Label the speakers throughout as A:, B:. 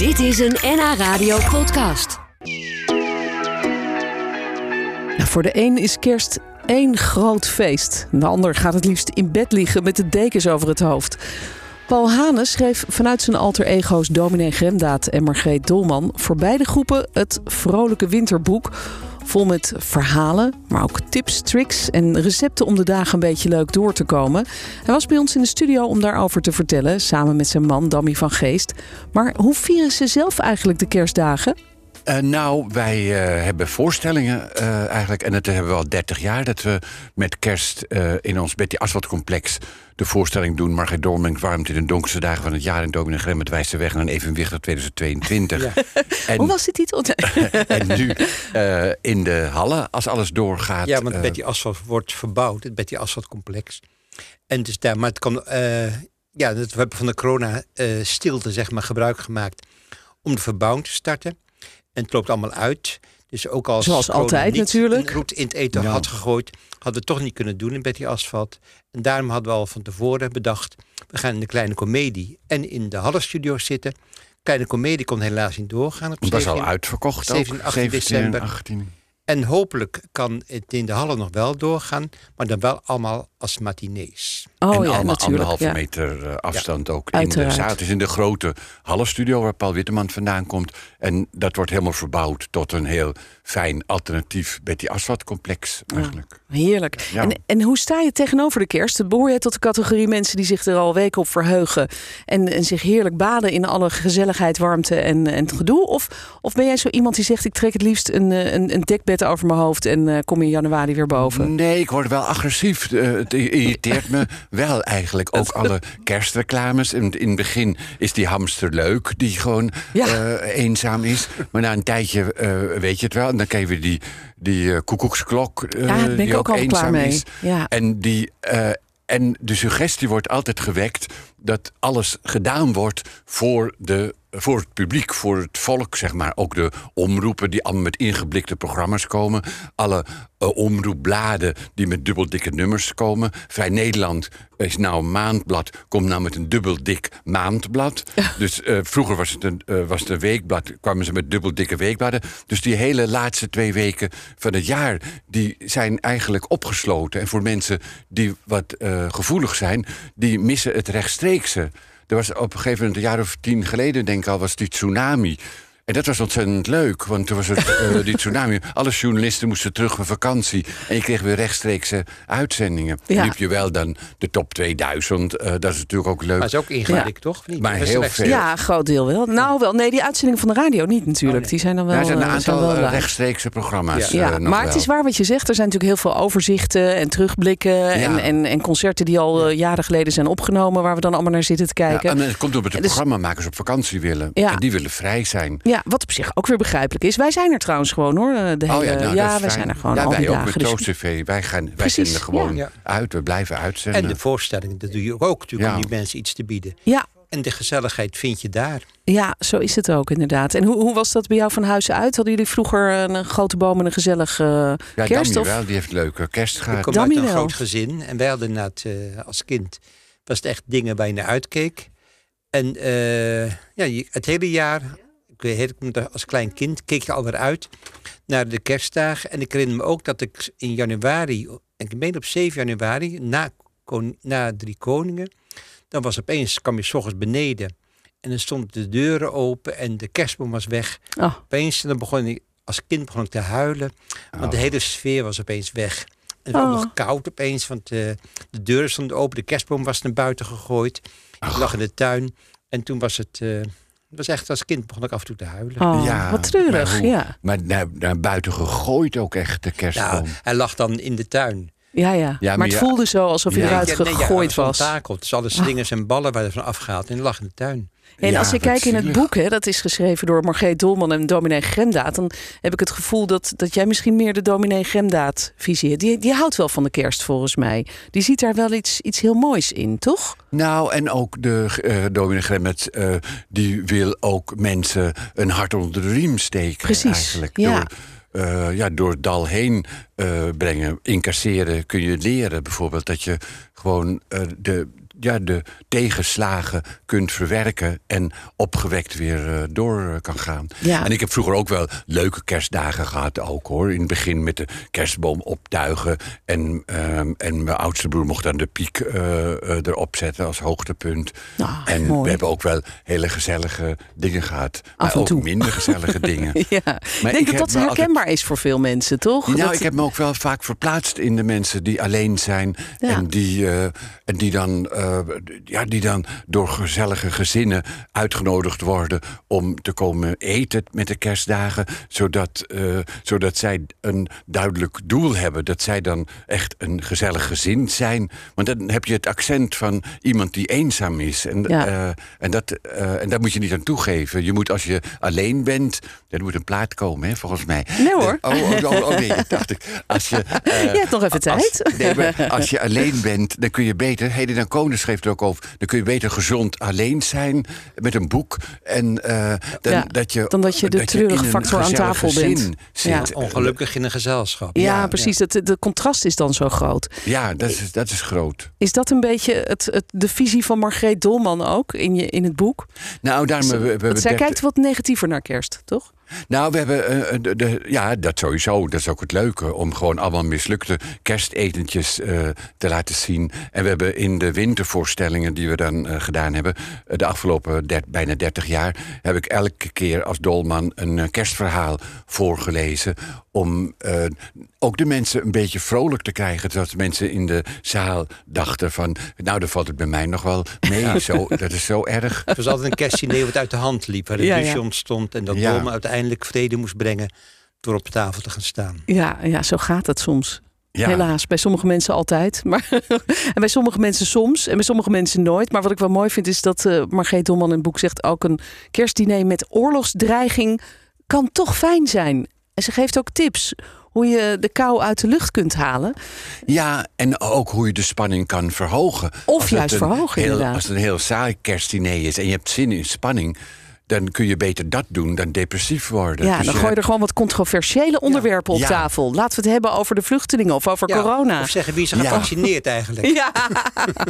A: Dit is een NH Radio podcast.
B: Nou, voor de een is kerst één groot feest. De ander gaat het liefst in bed liggen met de dekens over het hoofd. Paul Hane schreef vanuit zijn alter ego's Dominee Gremdaad en Margreet Dolman voor beide groepen het Vrolijke Winterboek. Vol met verhalen, maar ook tips, tricks en recepten om de dagen een beetje leuk door te komen. Hij was bij ons in de studio om daarover te vertellen, samen met zijn man Dammy van Geest. Maar hoe vieren ze zelf eigenlijk de kerstdagen?
C: Uh, nou, wij uh, hebben voorstellingen uh, eigenlijk. En dat hebben we al 30 jaar. Dat we met kerst in ons Betty Asfaltcomplex de voorstelling doen. Margriet Dormink warmt in de donkerste dagen van het jaar. En Dominic Grem het wijst de weg naar een evenwichtig 2022. Ja.
B: En, Hoe was de titel?
C: en nu in de Hallen, als alles doorgaat.
D: Ja, want Betty Asfalt wordt verbouwd. Het Betty Asfaltcomplex. En dus daar, maar het kan... ja, we hebben van de corona stilte zeg maar gebruik gemaakt om de verbouwing te starten. En het loopt allemaal uit. Dus ook als
B: Zoals altijd natuurlijk.
D: Een roet in het eten had gegooid, hadden we het toch niet kunnen doen in Betty Asfalt. En daarom hadden we al van tevoren bedacht, we gaan in de kleine komedie en in de Hallenstudio zitten. Kleine komedie kon helaas niet doorgaan.
C: Op dat was al uitverkocht
D: 17, 18 december. 18. En hopelijk kan het in de hallen nog wel doorgaan, maar dan wel allemaal als matinees.
C: Oh, en ja, allemaal anderhalve ja. meter uh, afstand ja, ook in de zaal. Het is in de grote hallenstudio waar Paul Witteman vandaan komt. En dat wordt helemaal verbouwd tot een heel fijn alternatief Betty Asfalt complex eigenlijk.
B: heerlijk. En, en hoe sta je tegenover de kerst? Behoor je tot de categorie mensen die zich er al weken op verheugen en, en zich heerlijk baden in alle gezelligheid, warmte en, en het gedoe? Of, of ben jij zo iemand die zegt ik trek het liefst een, een, een dekbed over mijn hoofd en uh, kom in januari weer boven?
C: Nee, ik word wel agressief. Uh, het irriteert me wel eigenlijk. Ook alle kerstreclames. In, in het begin is die hamster leuk, die gewoon ja. uh, eenzaam is. Maar na een tijdje weet je het wel. Dan krijg je die, die koekoeksklok.
B: ja, daar ben ik ook al klaar mee.
C: Is.
B: Ja.
C: En die... en de suggestie wordt altijd gewekt dat alles gedaan wordt voor de voor het publiek, voor het volk, zeg maar. Ook de omroepen die allemaal met ingeblikte programma's komen. Alle uh, omroepbladen die met dubbeldikke nummers komen. Vrij Nederland is nou een maandblad, komt nou met een dubbeldik maandblad. Dus uh, vroeger was het, een, uh, was het een weekblad, kwamen ze met dubbeldikke weekbladen. Dus die hele laatste twee weken van het jaar, die zijn eigenlijk opgesloten. En voor mensen die wat gevoelig zijn, die missen het rechtstreekse. Er was op een gegeven moment, een jaar of tien geleden, denk ik al, was die tsunami. En dat was ontzettend leuk, want toen was het uh, die tsunami. Alle journalisten moesten terug van vakantie. En je kreeg weer rechtstreekse uitzendingen. Ja. Liep je wel dan de top 2000. Uh, dat is natuurlijk ook leuk.
D: Maar is ook ingewikkeld, ja. toch?
C: Niet? Maar heel veel.
B: Ja, groot deel wel. Nou wel, nee, die uitzendingen van de radio niet natuurlijk. Oh, nee. Die zijn dan wel.
C: Er zijn een
B: uh,
C: aantal
B: wel
C: rechtstreekse programma's.
B: Ja,
C: ja.
B: maar
C: wel.
B: het is waar wat je zegt. Er zijn natuurlijk heel veel overzichten en terugblikken. En, en, en, concerten die al jaren geleden zijn opgenomen. Waar we dan allemaal naar zitten te kijken.
C: en het komt omdat de dus, programmamakers op vakantie willen. En die willen vrij zijn.
B: Ja, wat op zich ook weer begrijpelijk is. Wij zijn er trouwens gewoon hoor. De hele,
C: oh ja, nou,
B: ja wij zijn er gewoon
C: ja,
B: al
C: wij
B: die
C: ook
B: dagen.
C: met Toast TV. Wij, gaan, wij
B: Precies,
C: zenden gewoon
B: ja.
C: uit. We blijven uitzenden.
D: En de voorstelling, dat doe je ook natuurlijk om die mensen iets te bieden.
B: Ja.
D: En de gezelligheid vind je daar.
B: Ja, zo is het ook inderdaad. En hoe, hoe was dat bij jou van huis uit? Hadden jullie vroeger een grote boom en een gezellig uh,
C: ja,
B: kerst?
C: Wel, die heeft leuke kerst gehad.
D: Ik kom uit een
B: wel.
D: groot gezin. En wij hadden inderdaad uh, als kind... was het echt dingen waar je naar uitkeek. En uh, ja, het hele jaar ik weet, als klein kind keek je alweer uit naar de kerstdagen. En ik herinner me ook dat ik in januari, ik meen op 7 januari, na, na Drie Koningen, dan was opeens, kwam je s ochtends beneden en dan stonden de deuren open en de kerstboom was weg.
B: Oh.
D: Opeens, dan begon ik, als kind begon ik te huilen, want
C: Oh.
D: de hele sfeer was opeens weg. En het was
B: Oh.
D: nog koud opeens, want uh, de deuren stonden open, de kerstboom was naar buiten gegooid. Ik lag in de tuin en toen was het... Uh, het was echt als kind begon ik af en toe te huilen.
B: Oh,
C: Ja,
B: wat treurig,
C: maar hoe-
B: ja.
C: Maar naar, naar buiten gegooid ook echt, de kerstboom.
D: Nou, hij lag dan in de tuin.
B: Ja, ja.
C: Ja,
B: maar,
C: maar
B: het
C: ja-
B: voelde zo alsof hij
C: Ja.
B: eruit
D: Ja, nee, ja,
B: gegooid
D: hij
B: was.
D: Ontakeld. Dus alle slingers en ballen waren ervan afgehaald en hij lag in de tuin.
B: En
C: Ja,
B: als ik
C: wat
B: kijk in het boek, hè, dat is geschreven door Margreet Dolman en dominee Gremdaad... dan heb ik het gevoel dat, dat jij misschien meer de dominee Gremdaad-visie hebt. Die, die houdt wel van de kerst, volgens mij. Die ziet daar wel iets, iets heel moois in, toch?
C: Nou, en ook de uh, dominee Gremmet, eh, die wil ook mensen een hart onder de riem steken.
B: Precies,
C: Eigenlijk.
B: ja.
C: Door, eh, ja, door het dal heen brengen, incasseren, kun je leren bijvoorbeeld dat je gewoon de, ja, de tegenslagen kunt verwerken en opgewekt weer eh, door eh, kan gaan.
B: Ja.
C: En ik heb vroeger ook wel leuke kerstdagen gehad, ook hoor. In het begin met de kerstboom optuigen. En, ehm, en mijn oudste broer mocht dan de piek eh, erop zetten als hoogtepunt.
B: Ah,
C: en
B: mooi.
C: we hebben ook wel hele gezellige dingen gehad.
B: Af
C: maar
B: en
C: ook
B: toe.
C: minder gezellige dingen.
B: Ja, ik denk
C: ik
B: dat dat
C: altijd-
B: herkenbaar is voor veel mensen, toch?
C: Nou,
B: Dat-
C: ik heb me ook wel vaak verplaatst in de mensen die alleen zijn.
B: Ja.
C: En, die, en die, dan, eh, ja, die dan door gezellige gezinnen uitgenodigd worden om te komen eten met de kerstdagen. Zodat, eh, zodat zij een duidelijk doel hebben. Dat zij dan echt een gezellig gezin zijn. Want dan heb je het accent van iemand die eenzaam is. En,
B: Ja.
C: eh, en, dat, en daar moet je niet aan toegeven. Je moet als je alleen bent. Er moet een plaat komen, hè, volgens mij.
B: Nee, hoor.
C: Oh, oh, oh, oh, nee, dat dacht ik. Als je,
B: hebt nog even tijd.
C: als, nee, maar als je alleen bent, dan kun je beter... Heden Konen schreef er ook over... dan kun je beter gezond alleen zijn met een boek... En, eh, dan,
B: Ja,
C: dat je,
B: dan dat je de treurige
C: in een
B: factor aan tafel bent. Ja.
C: Zit.
D: Ongelukkig in een gezelschap.
B: Ja,
C: Ja,
B: precies. Het, de contrast is dan zo groot.
C: Ja, dat is, dat is groot.
B: Is dat een beetje het, het, de visie van Margreet Dolman ook in, je, in het boek?
C: Nou, daarom we, we, hebben
B: zij kijkt wat negatiever naar kerst, toch?
C: Nou, we hebben. eh, de, de- ja, dat sowieso. Dat is ook het leuke. Om gewoon allemaal mislukte kerstetentjes eh, te laten zien. En we hebben in de wintervoorstellingen die we dan eh, gedaan hebben. eh, de afgelopen der- bijna 30 jaar. heb ik elke keer als dolman een eh, kerstverhaal voorgelezen. Om eh, ook de mensen een beetje vrolijk te krijgen. Zodat mensen in de zaal dachten: van... Nou, dan valt het bij mij nog wel mee. Zo, dat is zo erg.
D: Het was altijd een kerstdiner wat uit de hand liep. Waar de
B: Ja,
D: ontstond. En dat
C: Ja.
D: Dolma uiteindelijk vrede moest brengen. Door op tafel te gaan staan.
B: Ja, ja zo gaat het soms.
C: Ja.
B: Helaas, bij sommige mensen altijd. Maar, en bij sommige mensen soms en bij sommige mensen nooit. Maar wat ik wel mooi vind is dat eh Margreet Dolman in het boek zegt... ook een kerstdiner met oorlogsdreiging kan toch fijn zijn. En ze geeft ook tips hoe je de kou uit de lucht kunt halen.
C: Ja, en ook hoe je de spanning kan verhogen.
B: Of juist verhogen,
C: heel,
B: inderdaad.
C: Als het een heel saai kerstdiner is en je hebt zin in spanning... dan kun je beter dat doen dan depressief worden.
B: Ja,
C: Dus
B: dan
C: je
B: gooi je er gewoon wat controversiële onderwerpen op
C: Ja.
B: tafel. Laten we het hebben over de vluchtelingen of over
D: Ja,
B: corona.
D: Of zeggen wie is er
C: Ja.
D: gevaccineerd eigenlijk.
B: Ja,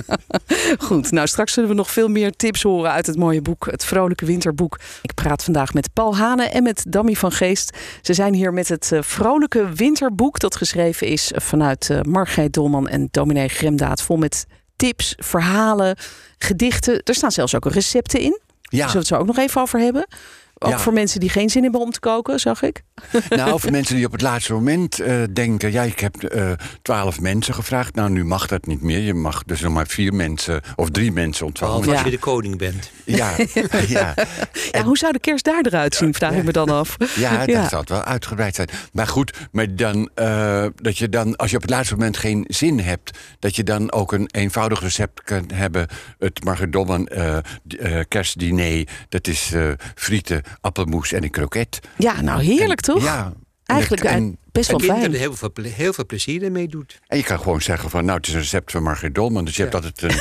B: goed. Nou, straks zullen we nog veel meer tips horen uit het mooie boek, het Vrolijke Winterboek. Ik praat vandaag met Paul Hane en met Dammy van Geest. Ze zijn hier met het eh, Vrolijke Winterboek, dat geschreven is vanuit eh, Margreet Dolman en dominee Gremdaad. Vol met tips, verhalen, gedichten. Er staan zelfs ook recepten in.
C: Ja,
B: zullen we het zo ook nog even over hebben. Ook
C: Ja.
B: voor mensen die geen zin hebben om te koken, zag ik.
C: nou, voor mensen die op het laatste moment eh, denken... ja, ik heb eh, twaalf mensen gevraagd. Nou, nu mag dat niet meer. Je mag dus nog maar vier mensen of drie mensen ontvangen.
D: Behalve als
B: Ja.
D: je de koning bent.
C: Ja, ja.
B: Ja, hoe zou de kerst daar eruit zien, vraag ik me dan af.
C: Ja, dat zou het wel uitgebreid zijn. Maar goed, maar dan, eh, dat je dan, als je op het laatste moment geen zin hebt, dat je dan ook een eenvoudig recept kan hebben. Het eh eh, kerstdiner, dat is eh, frieten, appelmoes en een kroket.
B: Ja, nou heerlijk toch?
C: Ja.
B: Eigenlijk
C: en,
B: eh, best wel
D: En kinderen
B: fijn.
D: er heel veel, heel veel plezier ermee doet.
C: en je kan gewoon zeggen van, nou, het is een recept van Margriet Dolman. Dus je hebt altijd een,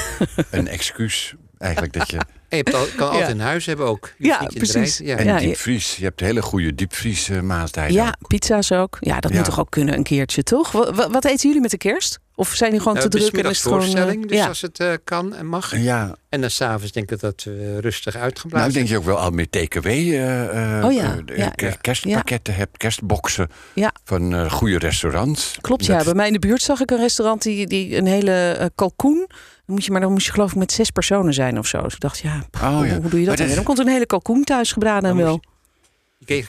C: een excuus eigenlijk dat je...
D: En je hebt al, kan altijd
B: Ja.
D: in huis hebben ook. Je
B: Ja, precies.
D: Ja.
C: En diepvries. Je hebt hele goede diepvries eh, maaltijden.
B: Ja,
C: ook.
B: pizza's ook. Ja, dat
C: Ja.
B: moet toch ook kunnen een keertje, toch? Wat, wat, wat eten jullie met de kerst? Of zijn jullie gewoon
D: Nou,
B: te druk en is gewoon... eh,
D: voorstelling, dus
B: ja.
D: als het eh, kan en mag.
C: Ja,
D: En dan s'avonds denk ik dat we rustig uitgeblazen
C: nou, ik denk je ook wel al meer TKW eh, eh,
B: Oh ja,
C: eh,
B: ja,
C: ke-
B: ja.
C: kerstpakketten hebt, kerstboxen
B: Ja.
C: van eh, goede restaurants.
B: Klopt,
C: Dat-
B: ja. Bij mij in de buurt zag ik een restaurant die, die een hele eh, kalkoen... Dan moet je, maar dan moest je geloof ik met zes personen zijn of zo. Dus ik dacht, ja, pff,
C: Oh,
B: hoe,
C: ja.
B: hoe doe je dat dan?
C: is-
B: Dan komt er een hele kalkoen thuis gebraden en
D: Dan
B: wel.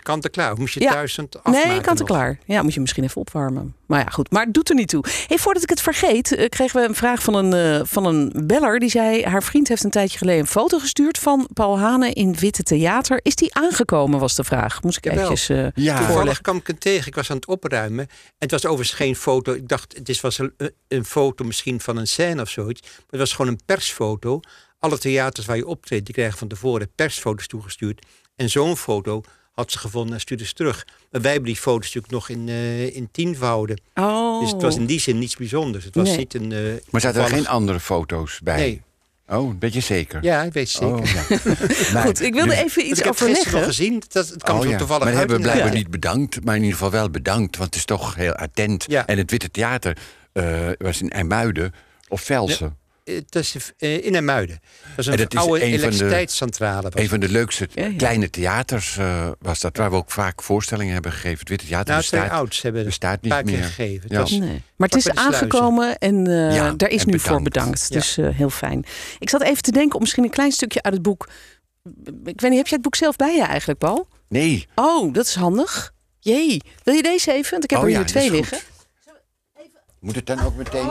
D: Kant en klaar. Of moest je
B: Ja.
D: thuis het afmaken
B: Nee, kant en klaar. Ja, moet je misschien even opwarmen. Maar ja, goed. Maar het doet er niet toe. Hey, voordat ik het vergeet, eh, kregen we een vraag van een, eh, van een beller. Die zei, haar vriend heeft een tijdje geleden een foto gestuurd van Paul Hane in Witte Theater. Is die aangekomen, was de vraag. Moest ik
D: Jawel.
B: eventjes eh,
C: Ja.
B: voorleggen.
D: Toevallig kwam ik hem tegen. Ik was aan het opruimen. En het was overigens geen foto. Ik dacht, het is- was een, een foto misschien van een scène of zoiets. Maar het was gewoon een persfoto. Alle theaters waar je optreedt, die krijgen van tevoren persfoto's toegestuurd. En zo'n foto had ze gevonden en stuurde ze terug. Maar wij hebben die foto's natuurlijk nog in, eh in tienvouden.
B: Oh.
D: Dus het was in die zin niets bijzonders. Het was
B: Nee.
D: niet een... eh,
C: Maar zaten er geen andere foto's bij?
D: Nee.
C: Oh, weet je zeker?
D: Ja, ik weet het zeker.
C: Oh, ja. Maar-
B: Goed, ik wilde
C: dus-
B: even
D: Dus
B: iets
D: ik heb het gezien. Dat, het kwam
C: Oh,
D: zo
C: ja.
D: toevallig
C: maar
D: uit.
C: hebben we blijkbaar
B: Ja.
C: niet bedankt, maar in ieder geval wel bedankt. Want het is toch heel attent.
D: Ja.
C: En het Witte Theater eh, was in IJmuiden of Velsen.
D: Eh, in Muiden. Dat is een
C: En dat is
D: oude
C: een van de-
D: elektriciteitscentrale. was
C: Een van de leukste
B: Ja, ja.
C: kleine theaters eh, was dat, waar we ook vaak voorstellingen hebben gegeven. Het Witte Theater
D: Nou,
C: bestaat,
D: ouds hebben
C: bestaat
D: een
C: niet meer.
D: gegeven.
C: Ja.
D: was-
B: Nee. Maar het is aangekomen en eh,
C: Ja,
B: daar is
C: en
B: nu voor
C: bedankt.
B: Dus eh, heel fijn. Ik zat even te denken om misschien een klein stukje uit het boek. Ik weet niet, heb jij het boek zelf bij je eigenlijk, Paul?
C: Nee,
B: Oh, dat is handig. Jee. Wil je deze even? Want ik heb
C: Oh
B: er hier twee liggen.
C: moet het dan ook meteen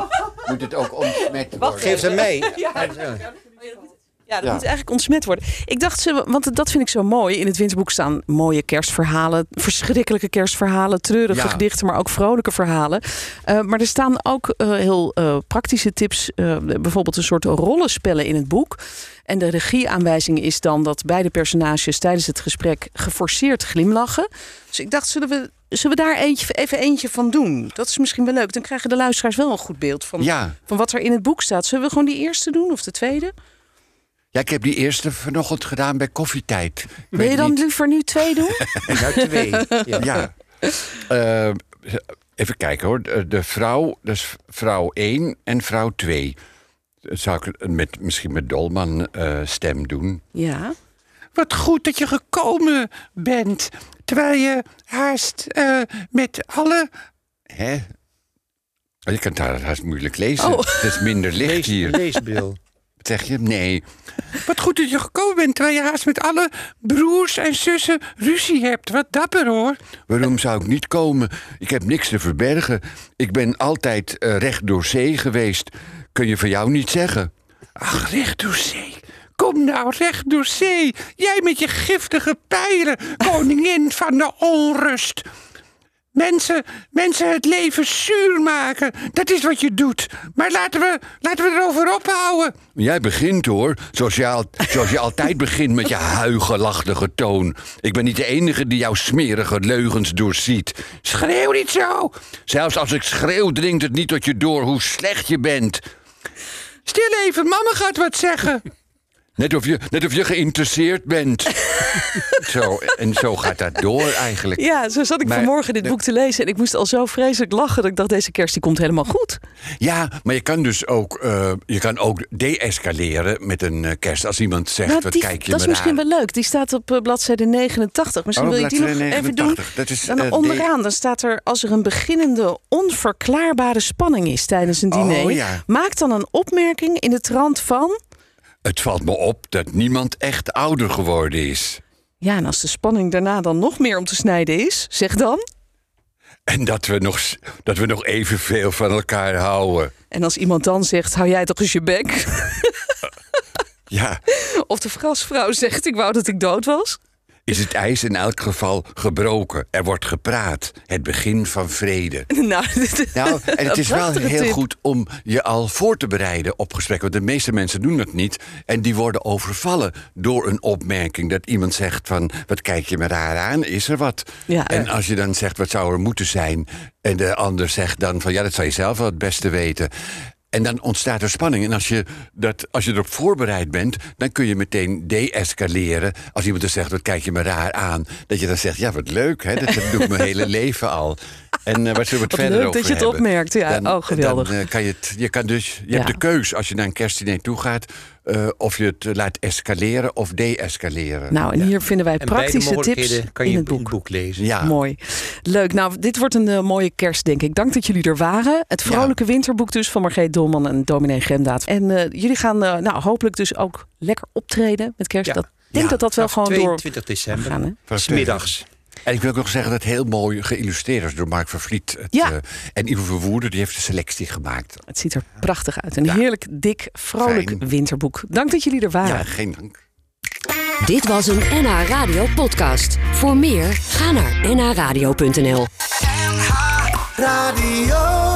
C: moet het ook ontsmet worden?
D: Geef ze mee.
B: Ja, dat
C: Ja.
B: moet eigenlijk ontsmet worden. Ik dacht, ze, want dat vind ik zo mooi. In het winterboek staan mooie kerstverhalen, verschrikkelijke kerstverhalen, treurige
C: Ja.
B: gedichten, maar ook vrolijke verhalen. Eh, maar er staan ook eh, heel eh, praktische tips, eh, bijvoorbeeld een soort rollenspellen in het boek. En de regieaanwijzing is dan dat beide personages tijdens het gesprek geforceerd glimlachen. Dus ik dacht, zullen we, zullen we daar eentje, even eentje van doen? Dat is misschien wel leuk. Dan krijgen de luisteraars wel een goed beeld van,
C: Ja.
B: van wat er in het boek staat. Zullen we gewoon die eerste doen of de tweede?
C: ja, ik heb die eerste vanochtend gedaan bij koffietijd. Ik
B: Wil je dan
C: niet-
B: liever nu twee doen?
D: Nou, twee. Ja.
C: Ja. Eh, even kijken hoor. De, vrouw, dus vrouw 1 en vrouw 2. Zou ik het met, misschien met Dolman eh, stem doen?
B: Ja.
C: Wat goed dat je gekomen bent. Terwijl je haast eh, met alle. Hè? Oh, Je kan daar haast moeilijk lezen.
B: Oh.
C: Het is minder licht
D: Lees,
C: hier.
D: leesbril.
C: Wat zeg je? Nee. Wat goed dat je gekomen bent, terwijl je haast met alle broers en zussen ruzie hebt. Wat dapper hoor. Waarom zou ik niet komen? Ik heb niks te verbergen. Ik ben altijd eh, recht door zee geweest. Kun je van jou niet zeggen? Ach, recht door zee. Kom nou, recht door zee. Jij met je giftige pijlen, koningin van de onrust. Mensen, mensen het leven zuur maken. Dat is wat je doet. Maar laten we, laten we erover ophouden. Jij begint hoor. Zoals je, al- zoals je altijd begint met je huigelachtige toon. Ik ben niet de enige die jouw smerige leugens doorziet. Schreeuw niet zo. Zelfs als ik schreeuw, dringt het niet tot je door hoe slecht je bent. Stil even, mama gaat wat zeggen. Net of je, net of je geïnteresseerd bent. zo, en zo gaat dat door eigenlijk.
B: Ja, zo zat ik
C: Maar-
B: vanmorgen dit boek te lezen. En ik moest al zo vreselijk lachen dat ik dacht, deze kerst die komt helemaal goed.
C: Ja, maar je kan dus ook, eh, je kan ook de-escaleren met een eh, kerst. Als iemand zegt,
B: Nou,
C: wat
B: die-
C: kijk je
B: dat is misschien wel leuk. Die staat op eh, bladzijde 89. Misschien
C: Oh,
B: wil je die nog even doen.
C: 89. Dat is,
B: Dan onderaan dan staat er... als er een beginnende onverklaarbare spanning is tijdens een
C: Oh,
B: diner...
C: ja.
B: maak dan een opmerking in de trant van...
C: Het valt me op dat niemand echt ouder geworden is.
B: Ja, en als de spanning daarna dan nog meer om te snijden is... zeg dan...
C: En dat we nog, dat we nog evenveel van elkaar houden.
B: En als iemand dan zegt, hou jij toch eens je bek?
C: Ja,
B: Of de gasvrouw zegt, ik wou dat ik dood was?
C: Is het ijs in elk geval gebroken. Er wordt gepraat. Het begin van vrede.
B: Nou,
C: Nou, en het is wel heel
B: tip.
C: goed om je al voor te bereiden op gesprekken. Want de meeste mensen doen dat niet. En die worden overvallen door een opmerking. Dat iemand zegt van, wat kijk je me raar aan? Is er wat?
B: Ja.
C: En als je dan zegt, wat zou er moeten zijn? En de ander zegt dan van, ja, dat zou je zelf wel het beste weten. En dan ontstaat er spanning. En als je, dat, als je erop voorbereid bent, dan kun je meteen de-escaleren. Als iemand er zegt, wat kijk je me raar aan? Dat je dan zegt, ja, wat leuk, hè? dat doe ik mijn hele leven al. En uh, waar zullen we het
B: Wat
C: verder
B: leuk
C: over
B: dat je het
C: hebben?
B: opmerkt. Ja, oh, geweldig.
C: Dan, eh, kan je, het, je, kan dus, je
B: Ja.
C: hebt de keus als je naar een kerstdiner toe gaat... eh, of je het laat escaleren of de-escaleren.
B: Nou, en hier vinden wij
D: En beide
B: praktische tips
D: kan je
B: in het boek.
D: boek lezen.
C: ja.
B: Mooi. Leuk. Nou, dit wordt een eh, mooie kerst, denk ik. Dank dat jullie er waren. Het vrolijke winterboek dus van Margreet Dolman en dominee Gemdaad. En eh, jullie gaan nou, hopelijk dus ook lekker optreden met kerst.
D: Ja.
B: Dat, ik denk
C: Ja.
B: dat dat wel gewoon door
D: 22 december.
B: gaan. Hè?
D: Smiddags.
C: En ik wil ook nog zeggen dat het heel mooi geïllustreerd is door Mark van Vliet. Het,
B: Ja.
C: eh, en Ivo Verwoerder die heeft de selectie gemaakt.
B: Het ziet er prachtig uit. Een
C: Ja.
B: heerlijk, dik, vrolijk
C: Fijn.
B: winterboek. Dank dat jullie er waren.
C: Ja, geen dank.
A: Dit was een NH Radio podcast. Voor meer, ga naar nhradio.nl.
E: Radio.